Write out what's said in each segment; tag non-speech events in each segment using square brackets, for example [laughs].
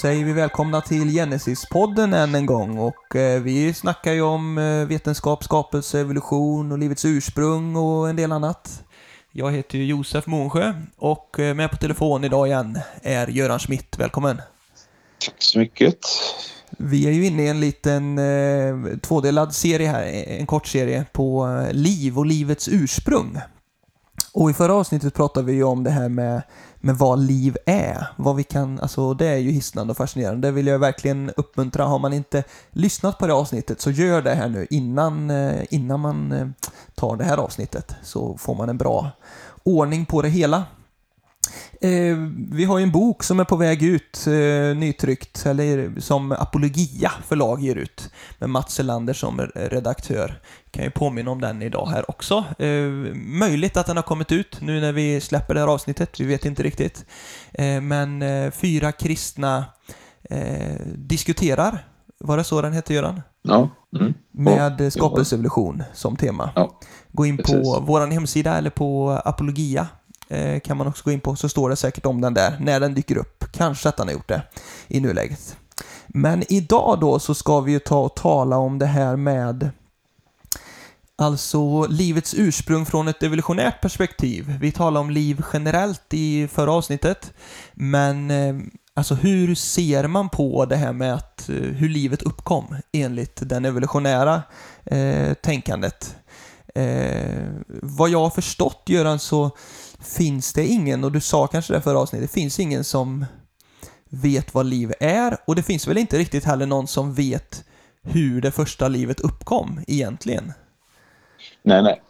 Säger vi välkomna till Genesis-podden än en gång och eh, vi snackar ju om eh, vetenskap, skapelse, evolution och livets ursprung och en del annat. Jag heter ju Josef Månsjö och eh, med på telefon idag igen är Göran Schmidt. Välkommen! Tack så mycket! Vi är ju inne i en liten eh, tvådelad serie här, en kort serie på liv och livets ursprung. Och i förra avsnittet pratade vi ju om det här med, med vad liv är. Vad vi kan, alltså det är ju hisnande och fascinerande. Det vill jag verkligen uppmuntra. Har man inte lyssnat på det avsnittet så gör det här nu innan, eh, innan man eh, tar det här avsnittet. Så får man en bra ordning på det hela. Eh, vi har ju en bok som är på väg ut, eh, nytryckt, eller som Apologia förlag ger ut, med Mats Elander som redaktör. Kan ju påminna om den idag här också. Eh, möjligt att den har kommit ut nu när vi släpper det här avsnittet, vi vet inte riktigt. Eh, men eh, fyra kristna eh, diskuterar, var det så den hette Göran? Ja. Mm. Med skapelsevolution som tema. Ja. Gå in på vår hemsida eller på Apologia Eh, kan man också gå in på, så står det säkert om den där när den dyker upp. Kanske att han har gjort det i nuläget. Men idag då så ska vi ju ta och tala om det här med Alltså livets ursprung från ett evolutionärt perspektiv. Vi talade om liv generellt i förra avsnittet. Men eh, alltså hur ser man på det här med att, eh, hur livet uppkom enligt den evolutionära eh, tänkandet? Eh, vad jag har förstått Göran så finns det ingen, och du sa kanske det förra avsnittet, det finns ingen som vet vad liv är och det finns väl inte riktigt heller någon som vet hur det första livet uppkom egentligen? Nej, nej.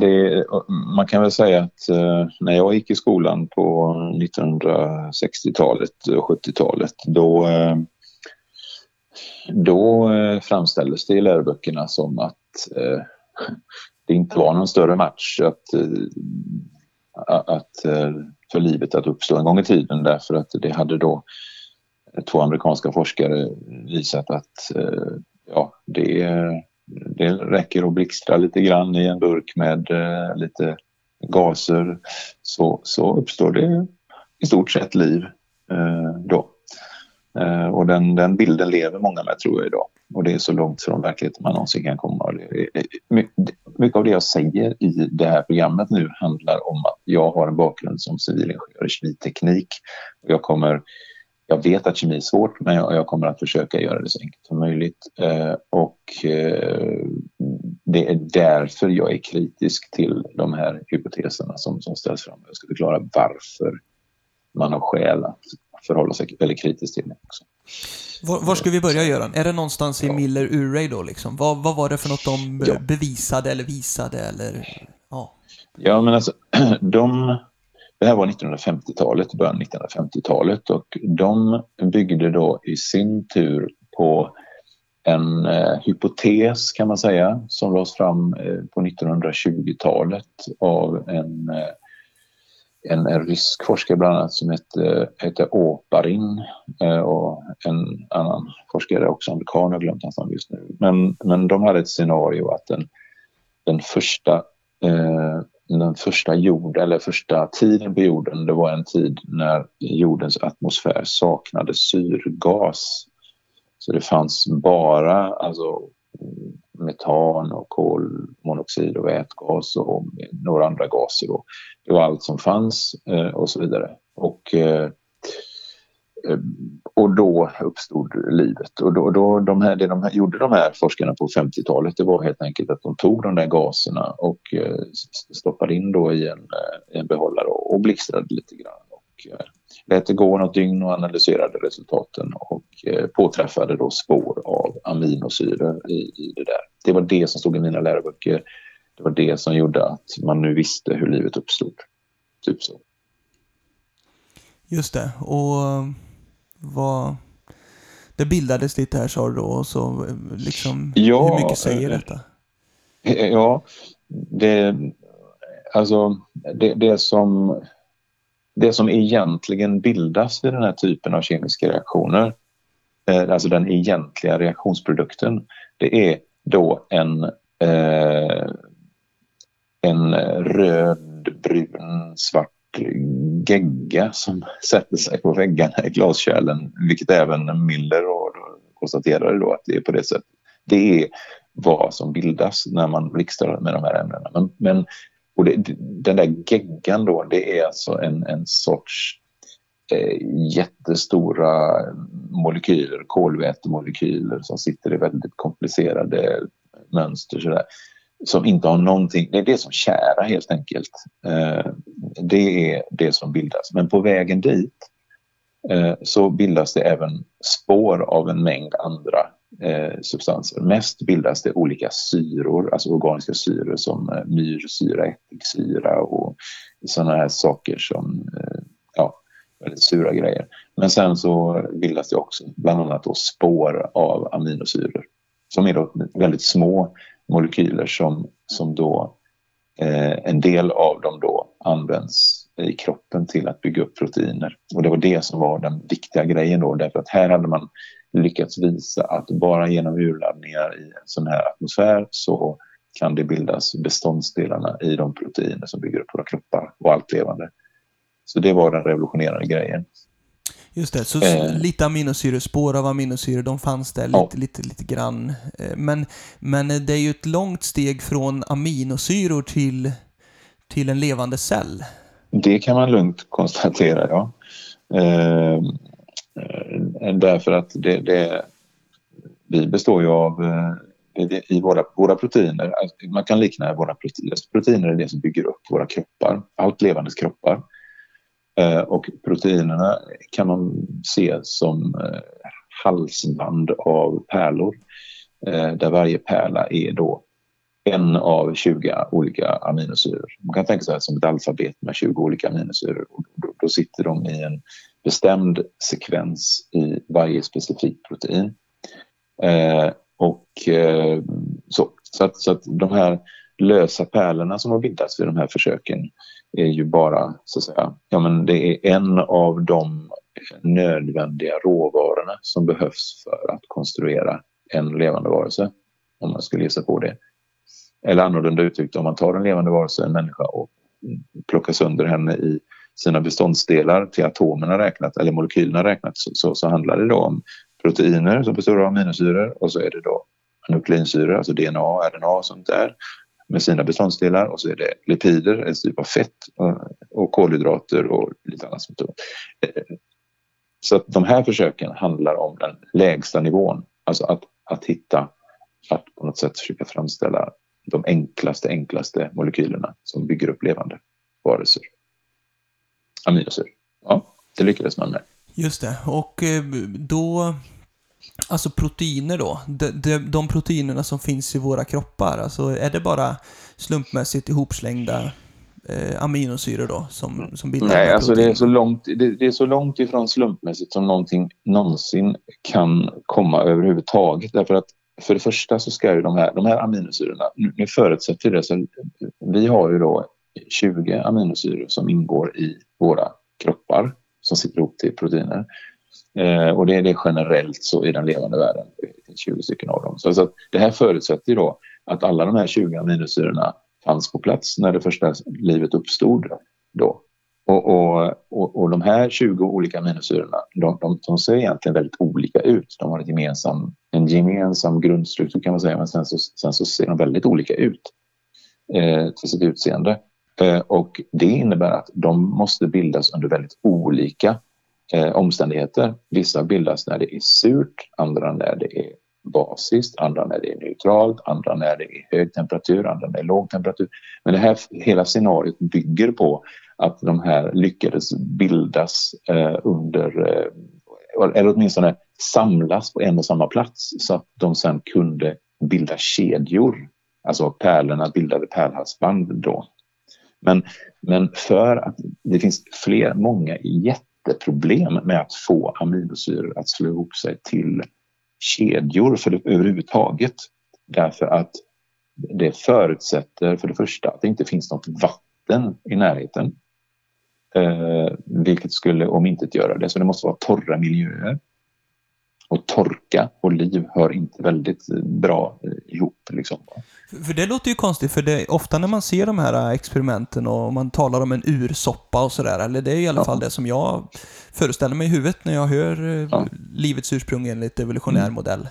Det, man kan väl säga att eh, när jag gick i skolan på 1960-talet och 70-talet då, eh, då eh, framställdes det i läroböckerna som att [laughs] det inte var någon större match att att, eh, för livet att uppstå en gång i tiden därför att det hade då två amerikanska forskare visat att eh, ja, det, det räcker att blixtra lite grann i en burk med eh, lite gaser så, så uppstår det i stort sett liv då. Eh, och den, den bilden lever många med tror jag idag och det är så långt från verkligheten man någonsin kan komma. Mycket av det jag säger i det här programmet nu handlar om att jag har en bakgrund som civilingenjör i kemiteknik. Jag, kommer, jag vet att kemi är svårt men jag, jag kommer att försöka göra det så enkelt som möjligt. Eh, och eh, det är därför jag är kritisk till de här hypoteserna som, som ställs fram. Jag ska förklara varför man har skäl att förhålla sig väldigt kritiskt till det också. Var, var, ska vi börja Göran? Är det någonstans i Miller-Urey då liksom? Vad, vad var det för något de ja. bevisade eller visade eller? Ja, ja men alltså [clears throat] de... Det här var 1950-talet, början av 1950-talet och de byggde då i sin tur på en eh, hypotes kan man säga som lades fram eh, på 1920-talet av en eh, en, en rysk forskare bland annat som hette, eh, heter Oparin eh, och en annan forskare, också amerikan, jag har glömt hans namn just nu. Men, men de hade ett scenario att den, den första eh, den första jorden, eller första tiden på jorden, det var en tid när jordens atmosfär saknade syrgas. Så det fanns bara alltså, metan och kolmonoxid och vätgas och några andra gaser. Då. Det var allt som fanns eh, och så vidare. Och, eh, eh, och då uppstod livet. Och då, då, de här, det de här, gjorde de här forskarna på 50-talet det var helt enkelt att de tog de där gaserna och eh, stoppade in då i en, eh, en behållare och blixtrade lite grann. Och, lät det gå något dygn och analyserade resultaten och påträffade då spår av aminosyror i, i det där. Det var det som stod i mina läroböcker. Det var det som gjorde att man nu visste hur livet uppstod. Typ så. Just det. Och vad... Det bildades lite här sa du då, och så liksom, ja, hur mycket säger detta? Ja, det, alltså det, det, som, det som egentligen bildas vid den här typen av kemiska reaktioner, eh, alltså den egentliga reaktionsprodukten, det är då en, eh, en röd, brun, svart gegga som sätter sig på väggarna i glaskärlen, vilket även Miller konstaterade då att det är på det sättet. Det är vad som bildas när man blixtrar med de här ämnena. Men, men och det, den där geggan då, det är alltså en, en sorts eh, jättestora molekyler, kolvätemolekyler som sitter i väldigt komplicerade mönster sådär, som inte har någonting, det är det som kära helt enkelt. Eh, det är det som bildas. Men på vägen dit eh, så bildas det även spår av en mängd andra eh, substanser. Mest bildas det olika syror, alltså organiska syror som eh, myrsyra, ättiksyra och sådana här saker som eh, ja, väldigt sura grejer. Men sen så bildas det också bland annat då spår av aminosyror som är då väldigt små molekyler som, som då eh, en del av dem då används i kroppen till att bygga upp proteiner. Och det var det som var den viktiga grejen då därför att här hade man lyckats visa att bara genom urladdningar i en sån här atmosfär så kan det bildas beståndsdelarna i de proteiner som bygger upp våra kroppar och allt levande. Så det var den revolutionerande grejen. Just det, så eh, lite aminosyror, spår av aminosyror, de fanns där lite, ja. lite, lite grann. Eh, men, men det är ju ett långt steg från aminosyror till, till en levande cell. Det kan man lugnt konstatera, ja. Ehm, eh, därför att det, det, vi består ju av eh, i våra, våra proteiner, alltså, man kan likna våra proteiner, alltså, proteiner är det som bygger upp våra kroppar, allt levandes kroppar. Eh, och proteinerna kan man se som eh, halsband av pärlor eh, där varje pärla är då en av 20 olika aminosyror. Man kan tänka sig som ett alfabet med 20 olika aminosyror. Då sitter de i en bestämd sekvens i varje specifik protein. Eh, och eh, så, så, att, så att de här lösa pärlorna som har bildats vid de här försöken är ju bara så att säga, ja men det är en av de nödvändiga råvarorna som behövs för att konstruera en levande varelse, om man skulle gissa på det. Eller annorlunda uttryckt, om man tar en levande varelse, en människa, och plockar sönder henne i sina beståndsdelar till atomerna räknat eller molekylerna räknat så, så, så handlar det då om proteiner som består av aminosyror och så är det då nukleinsyror, alltså DNA, RNA och sånt där med sina beståndsdelar och så är det lipider, en typ av fett och kolhydrater och lite annat. Sånt. Så att de här försöken handlar om den lägsta nivån, alltså att, att hitta, att på något sätt försöka framställa de enklaste, enklaste molekylerna som bygger upp levande varelser aminosyror. Ja, det lyckades man med. Just det, och eh, då... Alltså proteiner då, de, de, de proteinerna som finns i våra kroppar, alltså är det bara slumpmässigt ihopslängda eh, aminosyror då som, som bildar Nej, alltså det är, så långt, det, det, är så långt ifrån slumpmässigt som någonting någonsin kan komma överhuvudtaget. Därför att för det första så ska ju de här, de här aminosyrorna, nu, nu förutsätter det, så vi har ju då 20 aminosyror som ingår i våra kroppar som sitter ihop till proteiner. Eh, och det är det generellt så i den levande världen. 20 stycken av dem. Så, så det här förutsätter ju då att alla de här 20 aminosyrorna fanns på plats när det första livet uppstod. Då. Och, och, och, och de här 20 olika aminosyrorna de, de, de, ser egentligen väldigt olika ut. De har ett gemensam, en gemensam grundstruktur kan man säga men sen så, sen så ser de väldigt olika ut eh, till sitt utseende. Eh, och det innebär att de måste bildas under väldigt olika eh, omständigheter. Vissa bildas när det är surt, andra när det är basiskt, andra när det är neutralt, andra när det är hög temperatur, andra när det är låg temperatur. Men det här hela scenariot bygger på att de här lyckades bildas eh, under, eh, eller åtminstone samlas på en och samma plats så att de sen kunde bilda kedjor. Alltså pärlorna bildade pärlhalsband då. Men, men för att det finns fler, många jätteproblem med att få aminosyror att slå ihop sig till kedjor för det, överhuvudtaget. Därför att det förutsätter för det första att det inte finns något vatten i närheten. Eh, vilket skulle omintetgöra det, så det måste vara torra miljöer. Och torka och liv hör inte väldigt bra ihop. Liksom. För det låter ju konstigt, för det, ofta när man ser de här experimenten och man talar om en ursoppa och sådär, eller det är i alla ja. fall det som jag föreställer mig i huvudet när jag hör ja. livets ursprung enligt evolutionär mm. modell.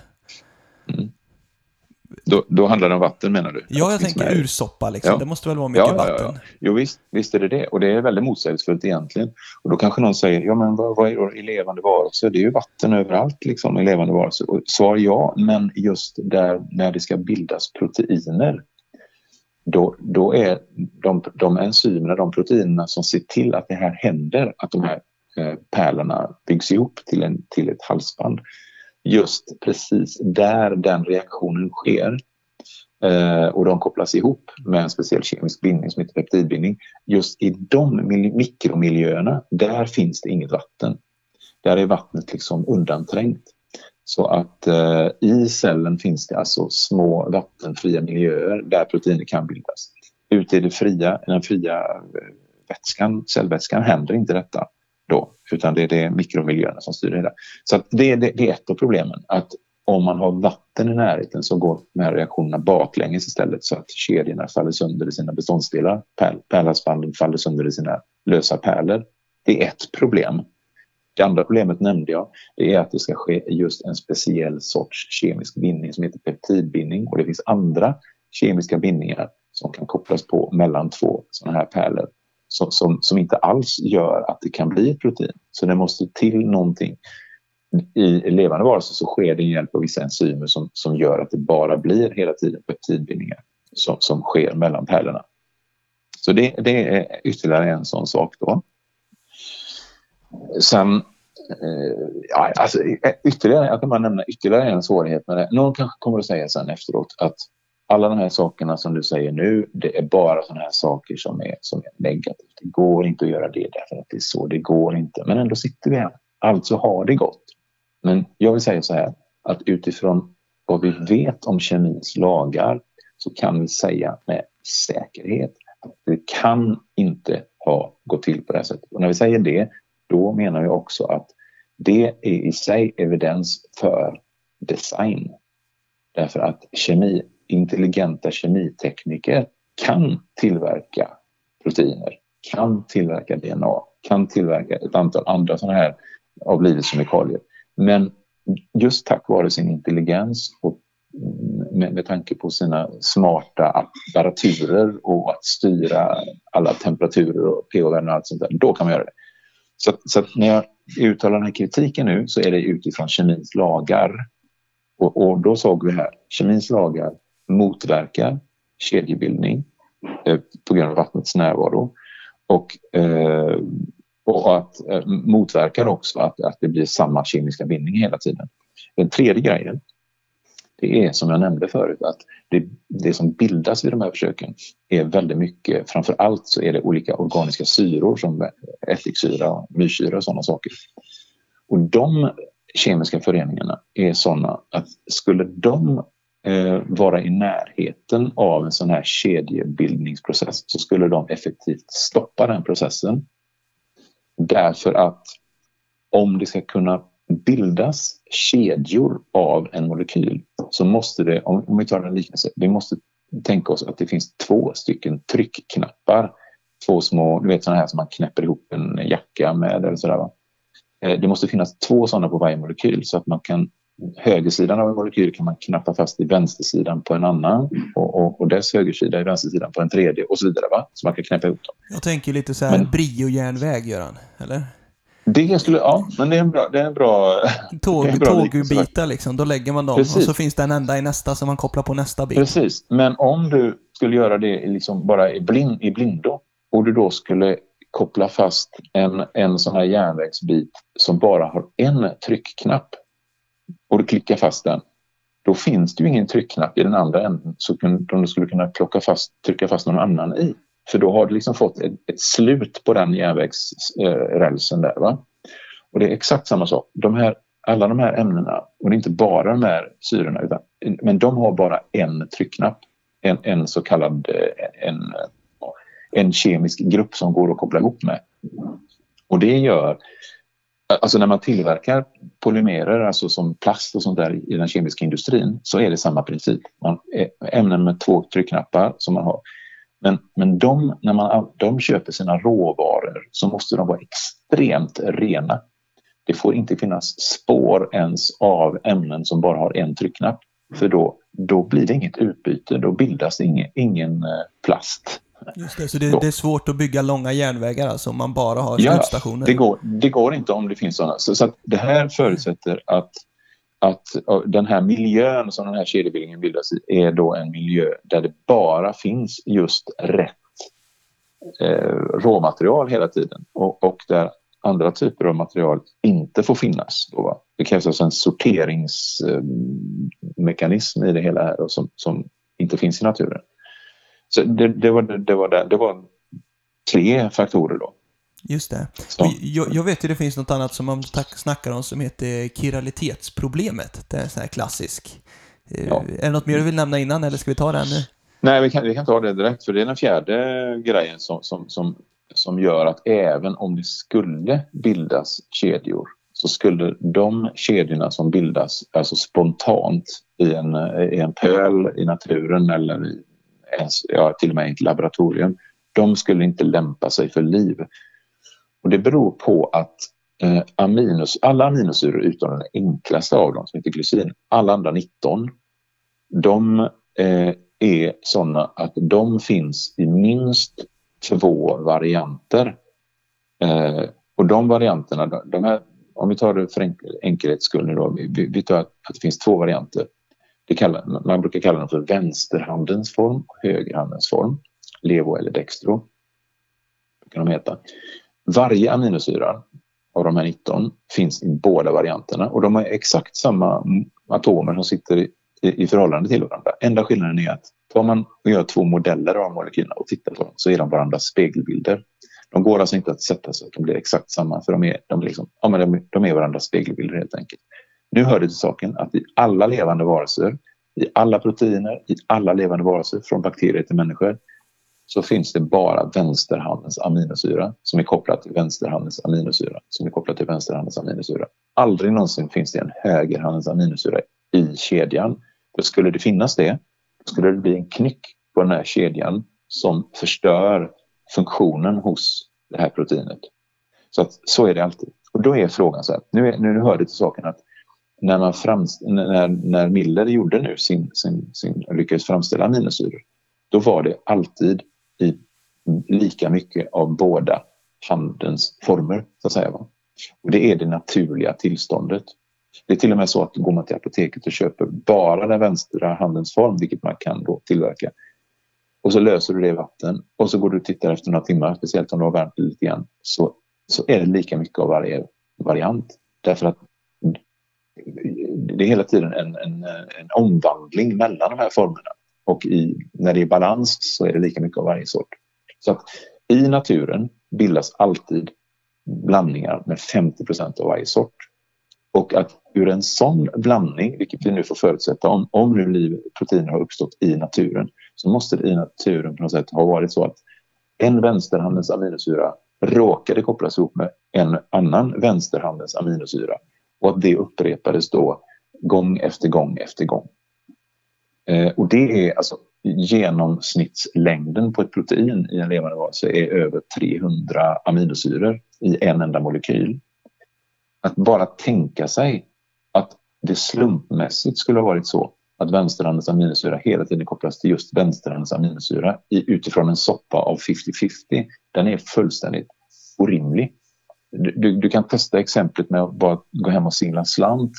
Då, då, handlar det om vatten menar du? Ja, jag tänker ursoppa liksom. Ja. Det måste väl vara mycket ja, vatten? Ja, ja. Jo, visst, visst är det det. Och det är väldigt motsägelsefullt egentligen. Och då kanske någon säger, ja men vad, vad är då i levande varelser? Det är ju vatten överallt liksom i levande varelser. Och svar ja, men just där när det ska bildas proteiner då, då är de, de enzymerna, de proteinerna som ser till att det här händer, att de här eh, pärlorna byggs ihop till, en, till ett halsband just precis där den reaktionen sker eh, och de kopplas ihop med en speciell kemisk bindning som heter peptidbindning. Just i de mikromiljöerna, där finns det inget vatten. Där är vattnet liksom undanträngt. Så att eh, i cellen finns det alltså små vattenfria miljöer där proteiner kan bildas. Ute i det fria, den fria eh, vätskan, cellvätskan händer inte detta då, utan det är det mikromiljöerna som styr det hela. Så det, det, det, är ett av problemen, att om man har vatten i närheten så går de här reaktionerna baklänges istället så att kedjorna faller sönder i sina beståndsdelar. Pärlhalsbanden faller sönder i sina lösa pärlor. Det är ett problem. Det andra problemet nämnde jag. Det är att det ska ske just en speciell sorts kemisk bindning som heter peptidbindning och det finns andra kemiska bindningar som kan kopplas på mellan två sådana här pärlor som, som, som, inte alls gör att det kan bli ett protein. Så det måste till någonting. I levande varelser så sker det med hjälp av vissa enzymer som, som gör att det bara blir hela tiden peptidbindningar som, som sker mellan pärlorna. Så det, det är ytterligare en sån sak då. Sen eh, ja, alltså, eh, ytterligare, jag kan bara nämna ytterligare en svårighet med det. Någon kanske kommer att säga sen efteråt att alla de här sakerna som du säger nu, det är bara sådana här saker som är, som är negativt. Det går inte att göra det därför att det är så. Det går inte. Men ändå sitter vi här. Alltså har det gått. Men jag vill säga så här att utifrån vad vi vet om kemins lagar så kan vi säga med säkerhet att det kan inte ha gått till på det här sättet. Och när vi säger det, då menar vi också att det är i sig evidens för design. Därför att kemi intelligenta kemitekniker kan tillverka proteiner, kan tillverka DNA, kan tillverka ett antal andra sådana här av livets kemikalier. Men just tack vare sin intelligens och med, med tanke på sina smarta apparaturer och att styra alla temperaturer och pH-värden och allt sånt där, då kan man göra det. Så, så när jag uttalar den här kritiken nu så är det utifrån kemins lagar. Och, och då såg vi här, kemins lagar motverkar kedjebildning eh, på grund av vattnets närvaro. Och, eh, och att eh, motverkar också att, att det blir samma kemiska bindning hela tiden. Den tredje grejen det är som jag nämnde förut att det, det, som bildas vid de här försöken är väldigt mycket, framför allt så är det olika organiska syror som ättiksyra, myrsyra och sådana saker. Och de kemiska föreningarna är sådana att skulle de eh, vara i närheten av en sån här kedjebildningsprocess så skulle de effektivt stoppa den processen. Därför att om det ska kunna bildas kedjor av en molekyl så måste det, om, om vi tar en liknelse, vi måste tänka oss att det finns två stycken tryckknappar. Två små, du vet sådana här som man knäpper ihop en jacka med eller sådär. Va? Eh, det måste finnas två sådana på varje molekyl så att man kan högersidan av en molekyl kan man knappa fast i vänstersidan på en annan och, och, och dess högersida i vänstersidan på en tredje och så vidare. Va? Så man kan knäppa ihop dem. Jag tänker lite så här men, brio-järnväg, Göran. Eller? Det skulle, ja, men det är en bra... Det är en bra [laughs] Tåg, [laughs] tågbitar liksom, då lägger man dem Precis. och så finns det en ända i nästa som man kopplar på nästa bit. Precis, men om du skulle göra det liksom bara i, blind, i blindo och du då skulle koppla fast en, en sån här järnvägsbit som bara har en tryckknapp och du klickar fast den, då finns det ju ingen tryckknapp i den andra änden som du skulle kunna plocka fast, trycka fast någon annan i. För då har du liksom fått ett, ett slut på den järnvägsrälsen eh, där. Va? Och det är exakt samma sak. De här, alla de här ämnena, och det är inte bara de här syrorna, utan, men de har bara en tryckknapp. En, en så kallad eh, en, en kemisk grupp som går att koppla ihop med. Och det gör, alltså när man tillverkar polymerer, alltså som plast och sånt där i den kemiska industrin, så är det samma princip. Man, ämnen med två tryckknappar som man har. Men, men de, när man, de köper sina råvaror så måste de vara extremt rena. Det får inte finnas spår ens av ämnen som bara har en tryckknapp. För då, då blir det inget utbyte, då bildas ingen, ingen eh, plast. Just det, så det, det, är svårt att bygga långa järnvägar alltså om man bara har slutstationer? Ja, det går, det går inte om det finns sådana. Så, så det här förutsätter att, att den här miljön som den här kedjebildningen bildas i är då en miljö där det bara finns just rätt eh, råmaterial hela tiden och, och där andra typer av material inte får finnas. Då, va? Det krävs alltså en sorteringsmekanism i det hela här som, som inte finns i naturen. Så det, det, var, det, var, det var tre faktorer då. Just det. Jag, jag, vet ju det finns något annat som man snackar om som heter kiralitetsproblemet. Det är en sån här klassisk. Eh, ja. Är det något mer du vill nämna innan eller ska vi ta det nu? Nej, vi kan, vi kan ta det direkt för det är den fjärde grejen som, som, som, som gör att även om det skulle bildas kedjor så skulle de kedjorna som bildas alltså spontant i en, i en pöl i naturen eller i ja, till och med i ett laboratorium, de skulle inte lämpa sig för liv. Och det beror på att eh, aminos, alla aminosyror utom den enklaste av dem som heter glycin, alla andra 19, de eh, är sådana att de finns i minst två varianter. Eh, och de varianterna, de här, om vi tar det för enkelhets skull nu då, vi, vi tar att, att det finns två varianter. Det kallar, man brukar kalla dem för vänsterhandens form och högerhandens form. Levo eller dextro. Kan de heta. Varje aminosyra av de här 19 finns i båda varianterna och de har exakt samma atomer som sitter i, i, i förhållande till varandra. Enda skillnaden är att tar man och gör två modeller av molekylerna och tittar på dem så är de varandras spegelbilder. De går alltså inte att sätta så att de blir exakt samma för de är, de, liksom, ja, men de, de är varandras spegelbilder helt enkelt. Nu hör det till saken att i alla levande varelser, i alla proteiner, i alla levande varelser från bakterier till människor så finns det bara vänsterhandens aminosyra som är kopplad till vänsterhandens aminosyra som är kopplad till vänsterhandens aminosyra. Aldrig någonsin finns det en högerhandens aminosyra i kedjan. För skulle det finnas det, skulle det bli en knyck på den här kedjan som förstör funktionen hos det här proteinet. Så, att, så är det alltid. Och då är frågan så här, nu, är, nu hör det till saken att när, man framst när, när Miller gjorde nu sin, sin, sin, lyckades framställa aminosyror, då var det alltid i lika mycket av båda handens former, så att säga. Va? Och det är det naturliga tillståndet. Det är till och med så att går man till apoteket och köper bara den vänstra handens form, vilket man kan då tillverka, och så löser du det i vatten och så går du och tittar efter några timmar, speciellt om du har värmt det lite grann, så, så är det lika mycket av varje variant. Därför att det är hela tiden en, en, en omvandling mellan de här formerna. Och i, när det är balans så är det lika mycket av varje sort. Så att i naturen bildas alltid blandningar med 50% av varje sort. Och att ur en sån blandning, vilket vi nu får förutsätta, om, om nu liv, proteiner har uppstått i naturen, så måste det i naturen på något sätt ha varit så att en vänsterhandens aminosyra råkade kopplas ihop med en annan vänsterhandens aminosyra och att det upprepades då gång efter gång efter gång. Eh, och det är alltså genomsnittslängden på ett protein i en levande varelse är över 300 aminosyror i en enda molekyl. Att bara tänka sig att det slumpmässigt skulle ha varit så att vänsterhandens aminosyra hela tiden kopplas till just vänsterhandens aminosyra utifrån en soppa av 50-50, den är fullständigt orimlig. Du, du, kan testa exemplet med att bara gå hem och singla slant.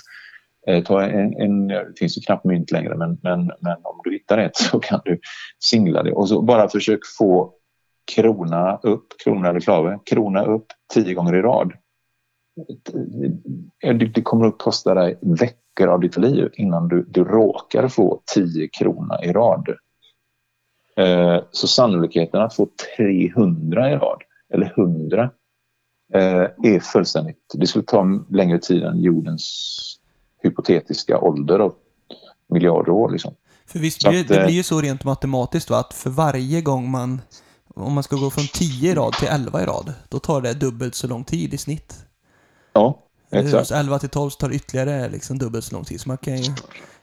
Eh, ta en, en, det finns ju knappt mynt längre men, men, men om du hittar ett [laughs] så kan du singla det och så bara försök få krona upp, krona eller klave, krona upp tio gånger i rad. Eh, det, det kommer att kosta dig veckor av ditt liv innan du, du råkar få tio krona i rad. Eh, så sannolikheten att få 300 i rad eller 100 är fullständigt... Det skulle ta längre tid än jordens hypotetiska ålder av miljarder år. Liksom. För visst, att, det blir ju så rent matematiskt va? att för varje gång man... Om man ska gå från 10 i rad till 11 i rad, då tar det dubbelt så lång tid i snitt. Ja. exakt. 11 till 12 tar ytterligare liksom dubbelt så lång tid. Så man kan ju,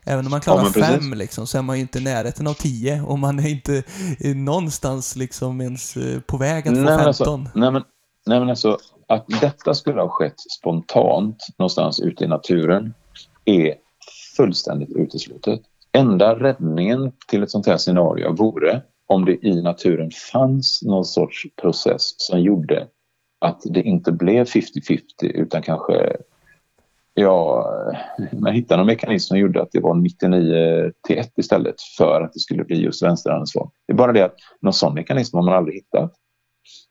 även om man klarar Ja, men precis. fem liksom, så är man ju inte i närheten av 10 och man är inte eh, någonstans liksom ens eh, på väg att få Nej, men 15. alltså, nej, men, nej men alltså att detta skulle ha skett spontant någonstans ute i naturen är fullständigt uteslutet. Enda räddningen till ett sånt här scenario vore om det i naturen fanns någon sorts process som gjorde att det inte blev 50-50 utan kanske ja, man hittade någon mekanism som gjorde att det var 99 till 1 istället för att det skulle bli just vänsterhandsval. Det är bara det att någon sån mekanism har man aldrig hittat.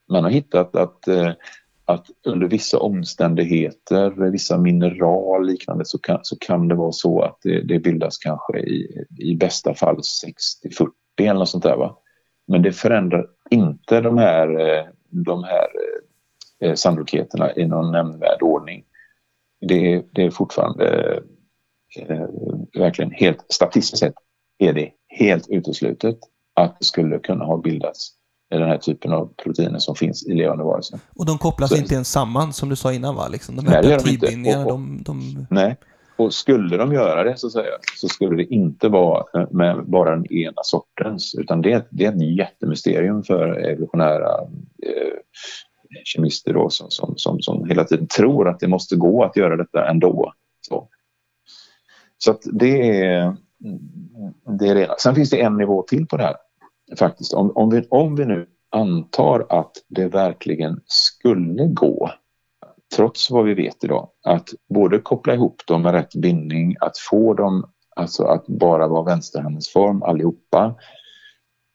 Man har hittat att, eh, att under vissa omständigheter, vissa mineral och liknande så kan, så kan det vara så att det, det bildas kanske i, i bästa fall 60-40 eller något sånt där. Va? Men det förändrar inte de här, eh, de här eh, sannolikheterna i någon nämnvärd ordning. Det är, det är fortfarande eh, verkligen helt statistiskt sett är det helt uteslutet att det skulle kunna ha bildats den här typen av proteiner som finns i levande varelser. Och de kopplas Så- inte ens samman som du sa innan va? Liksom, de Nej, här inte. peptidbindningarna, de, de... Nej. Och skulle de göra det så, säga, så skulle det inte vara med bara den ena sortens utan det, det är ett jättemysterium för evolutionära eh, kemister då, som, som, som, som hela tiden tror att det måste gå att göra detta ändå. Så, så att det är det är det ena. Sen finns det en nivå till på det här. Faktiskt. Om, om, vi, om vi nu antar att det verkligen skulle gå trots vad vi vet idag, att både koppla ihop dem med rätt bindning, att få dem alltså att bara vara vänsterhandsform allihopa,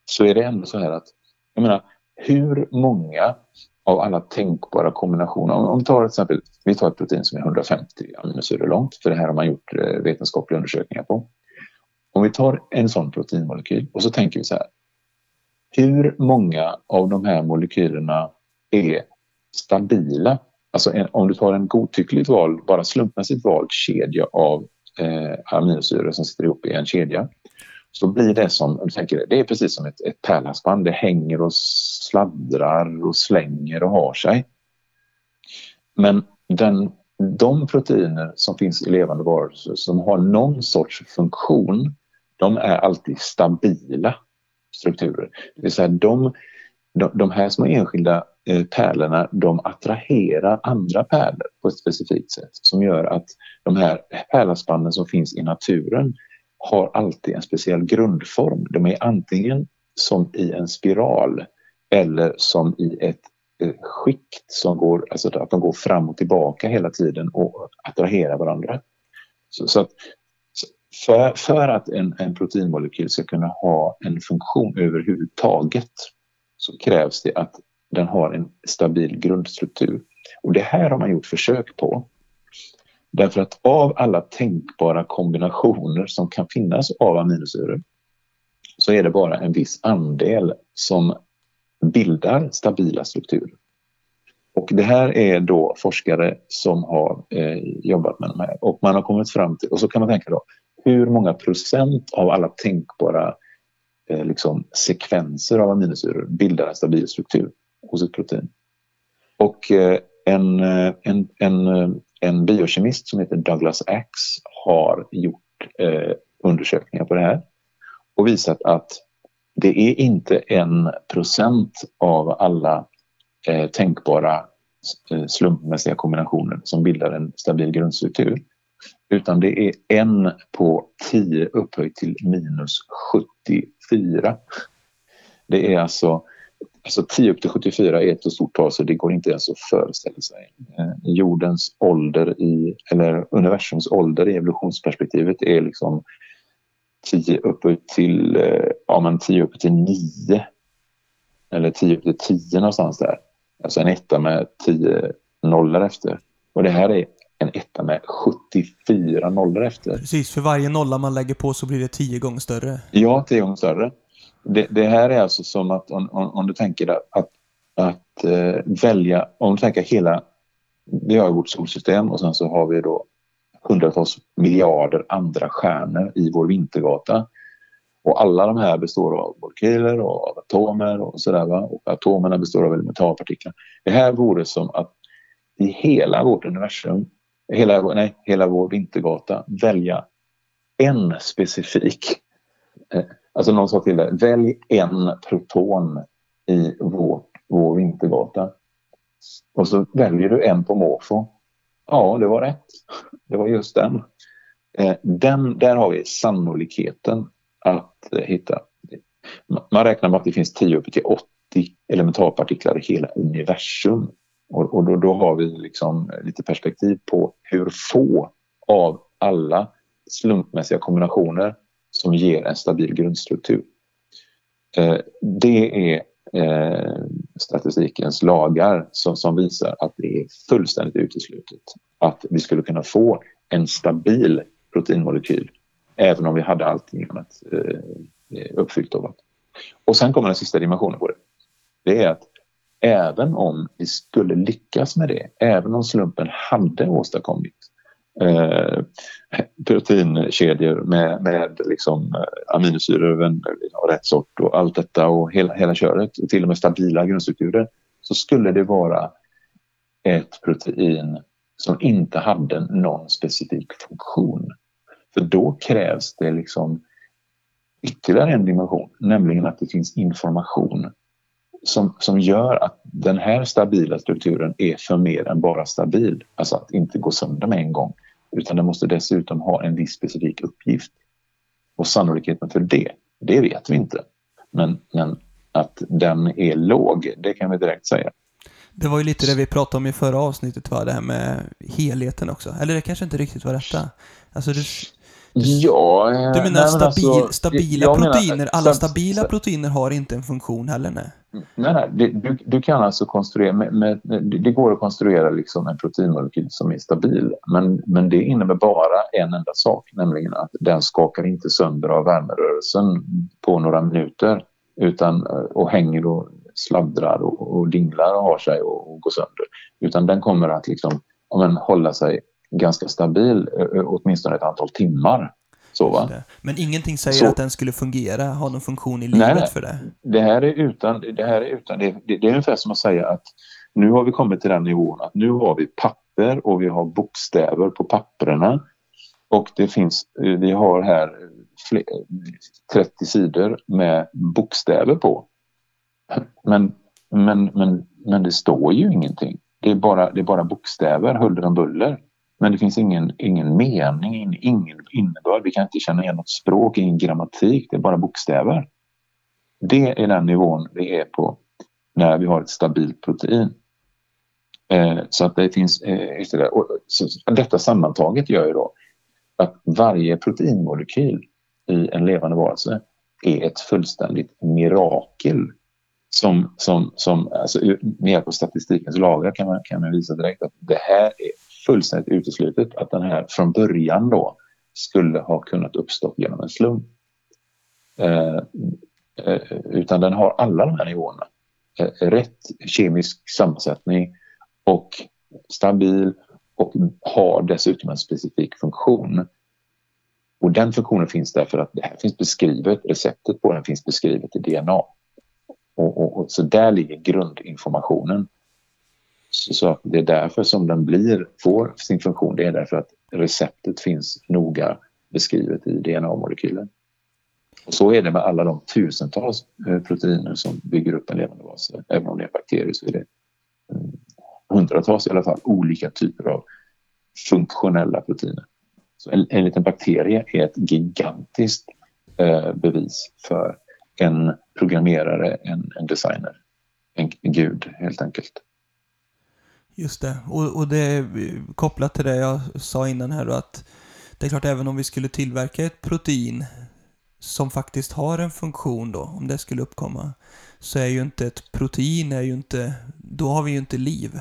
så är det ändå så här att, jag menar, hur många av alla tänkbara kombinationer, om, om vi tar till exempel, vi tar ett protein som är 150 aminosyror långt, för det här har man gjort eh, vetenskapliga undersökningar på. Om vi tar en sån proteinmolekyl och så tänker vi så här, hur många av de här molekylerna är stabila Alltså en, om du tar en godtyckligt vald, bara slumpmässigt vald kedja av eh, aminosyror som sitter ihop i en kedja så blir det som, om du tänker, det är precis som ett, ett pärlhalsband. Det hänger och sladdrar och slänger och har sig. Men den, de proteiner som finns i levande varelser som har någon sorts funktion, de är alltid stabila strukturer. Det vill säga de, de, de här små enskilda eh, pärlorna de attraherar andra pärlor på ett specifikt sätt som gör att de här pärlhalsbanden som finns i naturen har alltid en speciell grundform. De är antingen som i en spiral eller som i ett eh, skikt som går, alltså att de går fram och tillbaka hela tiden och attraherar varandra. Så, så att, för, för att en, en proteinmolekyl ska kunna ha en funktion överhuvudtaget så krävs det att den har en stabil grundstruktur. Och det här har man gjort försök på. Därför att av alla tänkbara kombinationer som kan finnas av aminosyror så är det bara en viss andel som bildar stabila strukturer. Och det här är då forskare som har eh, jobbat med de här och man har kommit fram till, och så kan man tänka då, hur många procent av alla tänkbara eh, liksom, sekvenser av aminosyror bildar en stabil struktur hos ett protein. Och eh, en, eh, en, en, eh, en biokemist som heter Douglas Axe har gjort eh, undersökningar på det här och visat att det är inte en procent av alla eh, tänkbara eh, slumpmässiga kombinationer som bildar en stabil grundstruktur. Utan det är en på 10 upphöjt till minus 74. Det är alltså, alltså 10 upp till 74 är ett så stort tal så det går inte ens att föreställa sig. Eh, jordens ålder i, eller universums ålder i evolutionsperspektivet är liksom 10 upphöjt till, eh, ja men 10 upp till 9. Eller 10 upp till 10 någonstans där. Alltså en etta med 10 nollor efter. Och det här är en etta med 74 nollor efter. Precis, för varje nolla man lägger på så blir det tio gånger större. Ja, tio gånger större. Det, det här är alltså som att om, om, om du tänker att, att, att eh, välja, om du tänker hela, vi har vårt solsystem och sen så har vi då hundratals miljarder andra stjärnor i vår vintergata. Och alla de här består av molekyler och av atomer och sådär va? Och atomerna består av elementarpartiklar. Det här vore som att i hela vårt universum hela, nej, hela vår vintergata välja en specifik. Eh, alltså någon sa till dig, välj en proton i vår, vår vintergata. Och så väljer du en på måfå. Ja, det var rätt. Det var just den. Eh, den där har vi sannolikheten att eh, hitta. Man räknar med att det finns 10 upp till 80 elementarpartiklar i hela universum. Och, och då, då, har vi liksom eh, lite perspektiv på hur få av alla slumpmässiga kombinationer som ger en stabil grundstruktur. Eh, det är eh, statistikens lagar som, som visar att det är fullständigt uteslutet att vi skulle kunna få en stabil proteinmolekyl även om vi hade allting annat eh, uppfyllt. Av Och sen kommer den sista dimensionen på det. Det är att även om vi skulle lyckas med det, även om slumpen hade åstadkommit eh, proteinkedjor med, med liksom eh, aminosyror av rätt sort och allt detta och hela, hela köret och till och med stabila grundstrukturer så skulle det vara ett protein som inte hade någon specifik funktion. För då krävs det liksom ytterligare en dimension, nämligen att det finns information som, som gör att den här stabila strukturen är för mer än bara stabil. Alltså att inte gå sönder med en gång. Utan den måste dessutom ha en viss specifik uppgift. Och sannolikheten för det, det vet vi inte. Men, men att den är låg, det kan vi direkt säga. Det var ju lite det vi pratade om i förra avsnittet, va? det här med helheten också. Eller det kanske inte riktigt var detta. Alltså du, Ja, du menar nej, stabil, alltså, stabila proteiner? Menar, alla stabila proteiner har inte en funktion heller? Nej, nej, nej du, du kan alltså konstruera, med, med, det går att konstruera liksom en proteinmolekyl som är stabil. Men, men det innebär bara en enda sak, nämligen att den skakar inte sönder av värmerörelsen på några minuter utan, och hänger och sladdrar och, och dinglar och har sig och, och går sönder. Utan den kommer att liksom, men, hålla sig ganska stabil åtminstone ett antal timmar. Så? Men ingenting säger så, att den skulle fungera, ha någon funktion i livet nej, för det? Det här är utan, det, här är, utan det, det, det är ungefär som att säga att nu har vi kommit till den nivån att nu har vi papper och vi har bokstäver på papperna. Och det finns, vi har här 30 sidor med bokstäver på. Men, men, men, men det står ju ingenting. Det är bara, det är bara bokstäver, huller om buller. Men det finns ingen, ingen mening, ingen innebörd. Vi kan inte känna igen något språk, ingen grammatik. Det är bara bokstäver. Det är den nivån vi är på när vi har ett stabilt protein. Eh, så att det finns eh, och, så, Detta sammantaget gör ju då att varje proteinmolekyl i en levande varelse är ett fullständigt mirakel som, som, som alltså, med hjälp av statistikens lagar kan man, kan man visa direkt att det här är fullständigt uteslutet att den här från början då skulle ha kunnat uppstå genom en slump. Eh, eh, utan den har alla de här nivåerna. Eh, rätt kemisk sammansättning och stabil och har dessutom en specifik funktion. Och den funktionen finns därför att det här finns beskrivet, receptet på den finns beskrivet i DNA. Och, och, och så där ligger grundinformationen. Så det är därför som den blir, får sin funktion. Det är därför att receptet finns noga beskrivet i DNA-molekylen. Och så är det med alla de tusentals eh, proteiner som bygger upp en levande vas. Även om det är bakterier så är det eh, hundratals i alla fall olika typer av funktionella proteiner. Så en, en liten bakterie är ett gigantiskt eh, bevis för en programmerare, en, en designer, en, en gud helt enkelt. Just det, och, och det är kopplat till det jag sa innan här då att det är klart även om vi skulle tillverka ett protein som faktiskt har en funktion då, om det skulle uppkomma, så är ju inte ett protein, är ju inte, då har vi ju inte liv.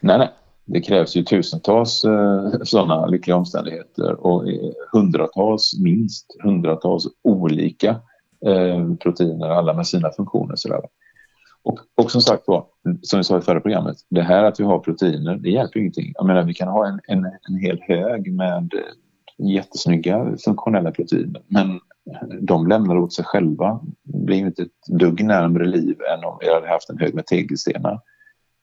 Nej, nej. Det krävs ju tusentals eh, sådana lyckliga omständigheter och eh, hundratals, minst hundratals olika eh, proteiner, alla med sina funktioner. Sådär. Och, och som sagt var, som vi sa i förra programmet, det här att vi har proteiner, det hjälper ingenting. Jag menar, vi kan ha en, en, en hel hög med eh, jättesnygga funktionella proteiner, men de lämnar åt sig själva. Det blir inte ett dugg närmare liv än om vi hade haft en hög med tegelstenar.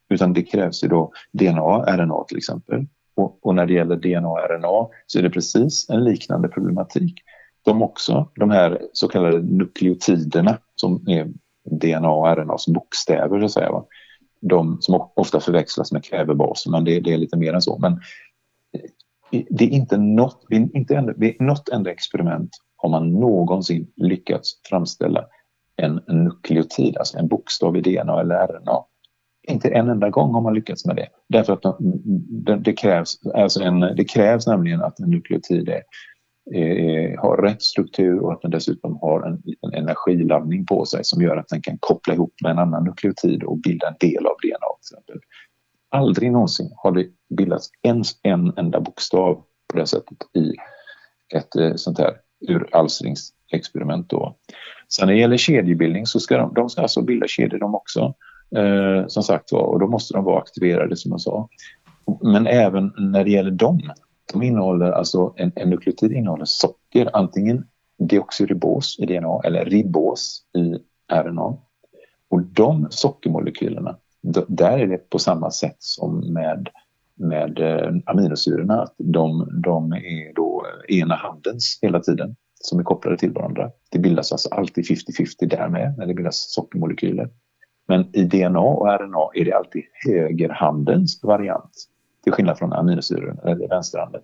Utan det krävs ju då DNA, RNA till exempel. Och, och när det gäller DNA och RNA så är det precis en liknande problematik. De också, de här så kallade nukleotiderna som är DNA och RNAs bokstäver, så att säga, va? de som ofta förväxlas med kvävebaser, men det, det, är lite mer än så. Men eh, det är inte något, inte enda, vid något enda experiment har man någonsin lyckats framställa en nukleotid, alltså en bokstav i DNA eller RNA. Inte en enda gång har man lyckats med det. Därför att det krävs, alltså en, det krävs nämligen att en nukleotid är, är, har rätt struktur och att den dessutom har en, en energiladdning på sig som gör att den kan koppla ihop med en annan nukleotid och bilda en del av DNA. Till exempel. Aldrig någonsin har det bildats ens en enda bokstav på det sättet i ett eh, sånt här uralstringsexperiment. Då. Sen när det gäller kedjebildning så ska de, de ska alltså bilda kedjor de också. Eh, som sagt var, och då måste de vara aktiverade som jag sa. Men även när det gäller dem, de innehåller alltså, en, en nukleotid innehåller socker, antingen deoxyribos i DNA eller ribos i RNA. Och de sockermolekylerna, där är det på samma sätt som med, med eh, aminosyrorna, att de, de är då ena handens hela tiden som är kopplade till varandra. Det bildas alltså alltid 50-50 där med när det bildas sockermolekyler. Men i DNA och RNA är det alltid högerhandens variant. Till skillnad från aminosyror, eller vänsterhanden.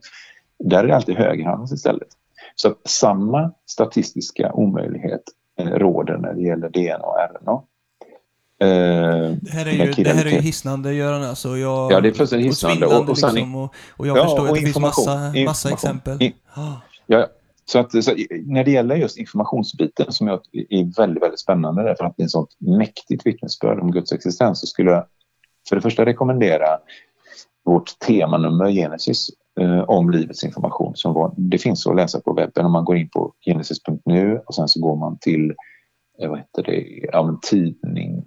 Där är det alltid högerhandens istället. Så samma statistiska omöjlighet eh, råder när det gäller DNA och RNA. Eh, det här är ju, det här är ju hisnande Göran alltså. Jag, ja, det är fullständigt hisnande. Och, och, liksom, och, och jag ja, förstår att det finns massa, massa exempel. In, ja, så, att, så när det gäller just informationsbiten som jag är väldigt, väldigt spännande därför att det är ett sånt mäktigt vittnesbörd om Guds existens så skulle jag för det första rekommendera vårt temanummer Genesis eh, om livets information. Som var, det finns att läsa på webben om man går in på genesis.nu och sen så går man till eh, vad heter det, ja, tidningar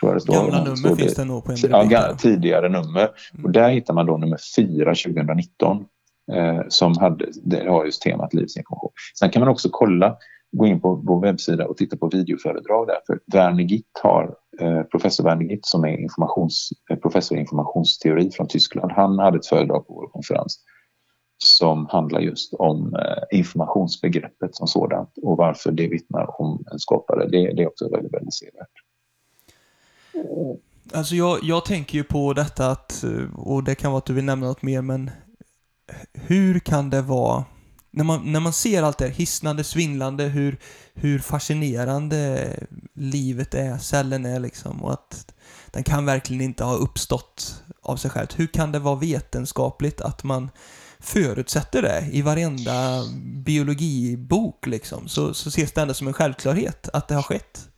tror jag det står. Gamla nummer finns det nog på en ja, Tidigare nummer. Mm. Och där hittar man då nummer 4 2019 eh, som hade, det har just temat livsinformation. Sen kan man också kolla, gå in på vår webbsida och titta på videoföredrag där. För Werner Gitt har, eh, professor Werner Gitt som är informations, eh, professor i informationsteori från Tyskland, han hade ett föredrag på vår konferens som handlar just om eh, informationsbegreppet som sådant och varför det vittnar om en skapare. Det, det är också väldigt, väldigt sevärt. Alltså jag, jag tänker ju på detta att, eh, och det kan vara att du vill nämna något mer, men hur kan det vara, när man, när man ser allt det här hisnande, svindlande, hur, hur fascinerande livet är, cellen är liksom, och att den kan verkligen inte ha uppstått av sig själv. Hur kan det vara vetenskapligt att man förutsätter det i varenda biologibok liksom, så, så ses det ändå som en självklarhet att det har skett.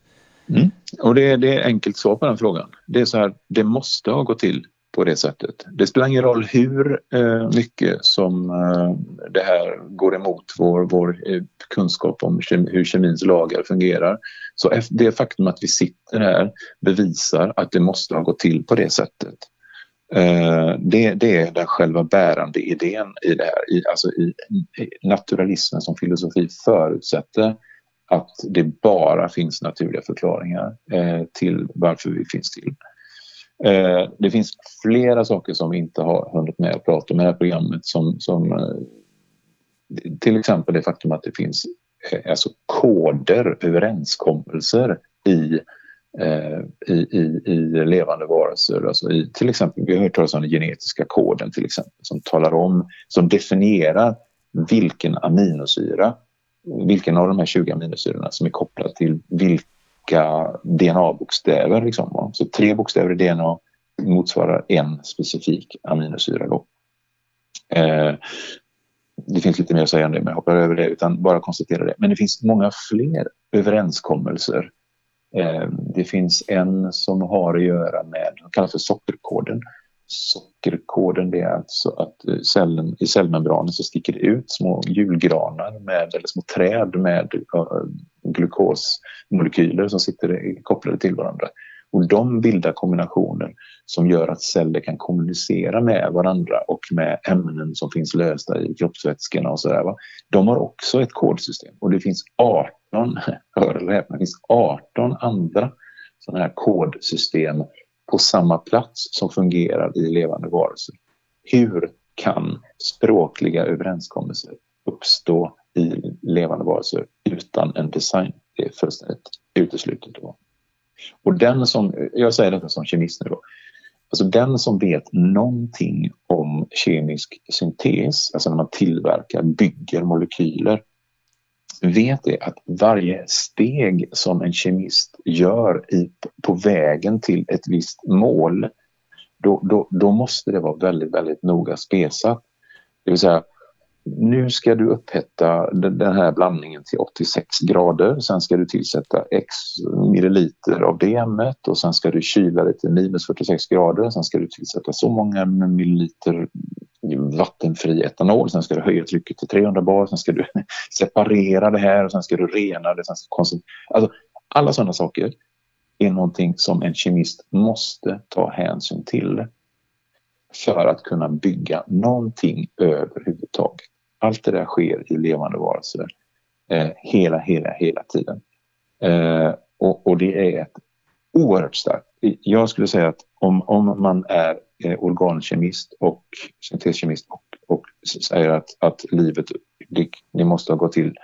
Mm. Och det, det är enkelt svar på den frågan. Det är så här, det måste ha gått till på det sättet. Det spelar ingen roll hur eh, mycket som eh, det här går emot vår, vår eh, kunskap om kemi, hur kemins lagar fungerar. Så det faktum att vi sitter här bevisar att det måste ha gått till på det sättet. Eh, det, det, är den själva bärande idén i det här. I, alltså i, i naturalismen som filosofi förutsätter att det bara finns naturliga förklaringar eh, till varför vi finns till. Eh, det finns flera saker som vi inte har hunnit med att prata om i det här programmet som, som eh, till exempel det faktum att det finns eh, alltså koder, överenskommelser i eh, i, i, i levande varelser. Alltså i, till exempel, vi har hört talas om den genetiska koden till exempel som talar om, som definierar vilken aminosyra, vilken av de här 20 aminosyrorna som är kopplad till vilken olika DNA-bokstäver. Liksom. Så tre bokstäver i DNA motsvarar en specifik aminosyra. Då. Eh, det finns lite mer att säga om det, men jag hoppar över det utan bara konstatera det. Men det finns många fler överenskommelser. Eh, det finns en som har att göra med, den kallas för sockerkoden. Sockerkoden det är alltså att eh, cellen, i cellmembranen så sticker det ut små julgranar med, eller små träd med eh, glukosmolekyler som sitter kopplade till varandra. Och de bildar kombinationer som gör att celler kan kommunicera med varandra och med ämnen som finns lösta i kroppsvätskorna och sådär. De har också ett kodsystem och det finns 18, [laughs] hör eller häpna, det finns 18 andra sådana här kodsystem på samma plats som fungerar i levande varelser. hur kan språkliga överenskommelser uppstå i levande varelser utan en design? Det är fullständigt uteslutet. Då. Och den som, jag säger detta som kemist nu då, alltså den som vet någonting om kemisk syntes, alltså när man tillverkar, bygger molekyler, vet det att varje steg som en kemist gör i, på vägen till ett visst mål, då, då, då måste det vara väldigt, väldigt noga spesat. Det vill säga, nu ska du upphetta den här blandningen till 86 grader. Sen ska du tillsätta x milliliter av det ämnet och sen ska du kyla det till minus 46 grader. Sen ska du tillsätta så många milliliter vattenfri etanol. Sen ska du höja trycket till 300 bar. Sen ska du [laughs] separera det här och sen ska du rena det. Sen ska alltså, alla sådana saker är någonting som en kemist måste ta hänsyn till för att kunna bygga någonting överhuvudtaget. Allt det där sker i levande varelser eh, hela, hela, hela tiden. Eh, och, och, det är ett oerhört starkt... Jag skulle säga att om, om man är eh, organkemist och synteskemist och, och säger att, att livet det, det måste ha gått till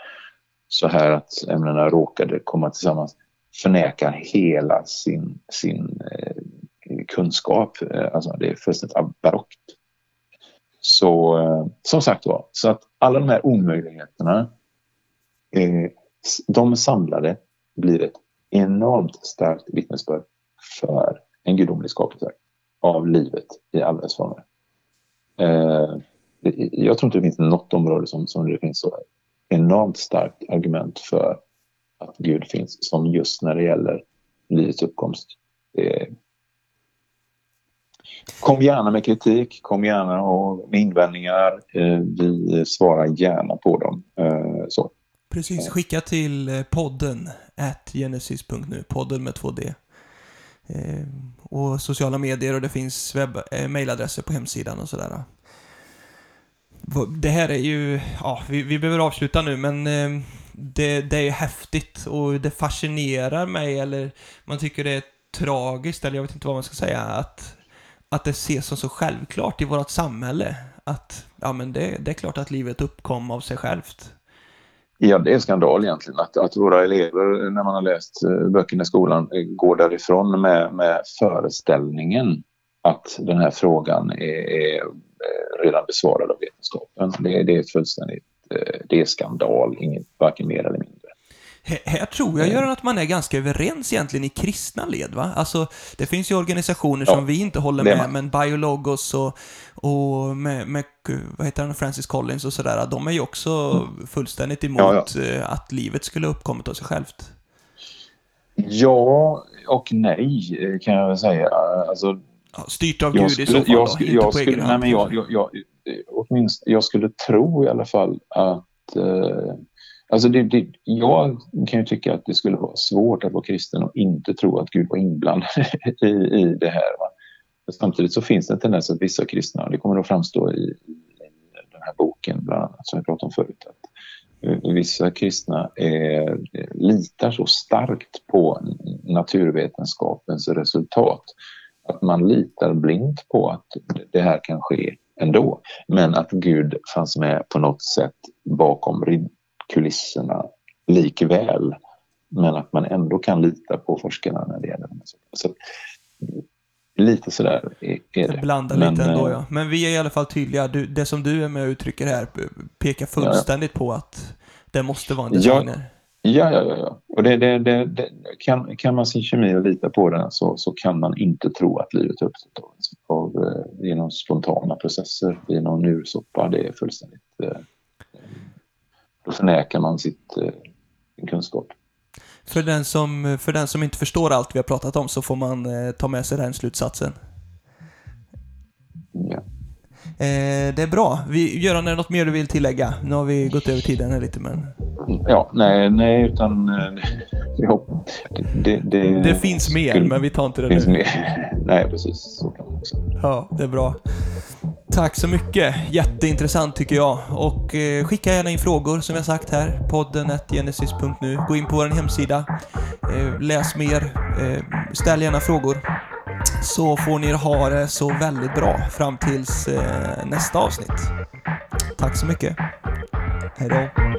så här att ämnena råkade komma tillsammans förnekar hela sin, sin eh, kunskap. Eh, alltså det är fullständigt barockt. Så eh, som sagt var, så att alla de här omöjligheterna, eh, de samlade blir ett enormt starkt vittnesbörd för en gudomlig skapelse av livet i alla dess former. Eh, jag tror inte det finns något område som, som det finns så enormt starkt argument för att Gud finns som just när det gäller livets uppkomst. Det Kom gärna med kritik, kom gärna med invändningar. Eh, vi svarar gärna på dem. Eh, så. Precis, skicka till eh, podden at genesis.nu, podden med 2D. Och sociala medier och det finns webb, mejladresser på hemsidan och sådär. Det här är ju, ja, vi, vi behöver avsluta nu men det, det är häftigt och det fascinerar mig eller man tycker det är tragiskt eller jag vet inte vad man ska säga att att det ses som så självklart i vårt samhälle att ja, men det, det är klart att livet uppkom av sig självt. Ja, det är skandal egentligen att, att våra elever när man har läst eh, böckerna i skolan eh, går därifrån med, med föreställningen att den här frågan är, är eh, redan besvarad av vetenskapen. Det, det är fullständigt det är skandal, inget, varken mer eller mindre. Här tror jag, Göran, att man är ganska överens egentligen i kristna led, va? Alltså, det finns ju organisationer ja, som vi inte håller med, men Biologos och, och med, med, vad heter han, Francis Collins och sådär, de är ju också mm. fullständigt emot ja, ja. Eh, att livet skulle ha uppkommit av sig självt. Ja och nej, kan jag väl säga. Alltså, styrt av Gud skulle, i så fall, jag, då, jag på skulle. Nej, men jag, jag, jag, åtminstone, jag skulle tro i alla fall att eh, Alltså det, det, jag kan ju tycka att det skulle vara svårt att vara kristen och inte tro att Gud var inblandad [laughs] i, i det här. Va? Samtidigt så finns det en tendens att vissa kristna, det kommer att framstå i, i den här boken bland annat som jag pratade om förut, att eh, vissa kristna är, eh, litar så starkt på naturvetenskapens resultat att man litar blint på att det här kan ske ändå. Men att Gud fanns med på något sätt bakom kulisserna likväl. Men att man ändå kan lita på forskarna när det gäller de så, Lite sådär är, är det. Blandar men, lite ändå eh, ja. Men vi är i alla fall tydliga. Du, det som du är med och uttrycker här pekar fullständigt ja. på att det måste vara en designer. Ja, ja, ja. ja. Och det, det, det, det, kan, kan man sin kemi och lita på den så, så kan man inte tro att livet uppstått av, av, eh, genom spontana processer, genom nursoppa. Det är fullständigt eh, då förnekar man sitt, eh, sin kunskap. För den, som, för den som inte förstår allt vi har pratat om så får man eh, ta med sig den slutsatsen. Ja. Eh, det är bra. Vi, Göran, är det något mer du vill tillägga? Nu har vi gått över tiden här lite, men... Ja, nej, nej utan... Eh, ja, det, det, det, finns mer, skulle, men vi tar inte det finns nu. Mer. [laughs] Nej, precis. Så kan man också. Ja, det är bra. Tack så mycket. Jätteintressant tycker jag. Och eh, skicka gärna in frågor som jag sagt här. Podden genesis.nu. Gå in på vår hemsida. Eh, läs mer. Eh, ställ gärna frågor så får ni ha det så väldigt bra fram tills eh, nästa avsnitt. Tack så mycket. Hej då.